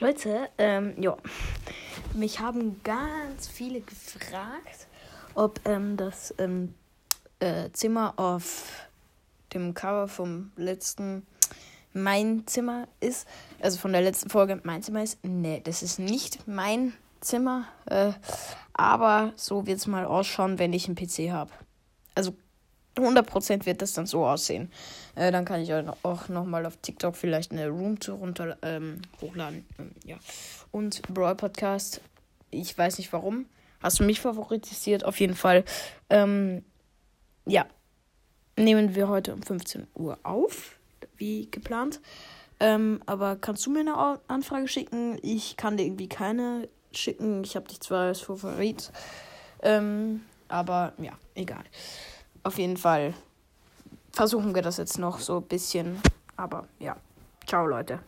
Leute, ähm, ja. Mich haben ganz viele gefragt, ob ähm, das ähm, äh, Zimmer auf dem Cover vom letzten mein Zimmer ist. Also von der letzten Folge mein Zimmer ist. Nee, das ist nicht mein Zimmer. Äh, aber so wird es mal ausschauen, wenn ich einen PC habe. Also 100% wird das dann so aussehen. Äh, dann kann ich auch nochmal auf TikTok vielleicht eine Roomtour runter ähm, hochladen. Ähm, ja. Und Brawl Podcast, ich weiß nicht warum. Hast du mich favoritisiert? Auf jeden Fall. Ähm, ja. Nehmen wir heute um 15 Uhr auf, wie geplant. Ähm, aber kannst du mir eine Anfrage schicken? Ich kann dir irgendwie keine schicken. Ich habe dich zwar als Favorit. Ähm, aber ja, egal auf jeden Fall versuchen wir das jetzt noch so ein bisschen. Aber ja, ciao Leute.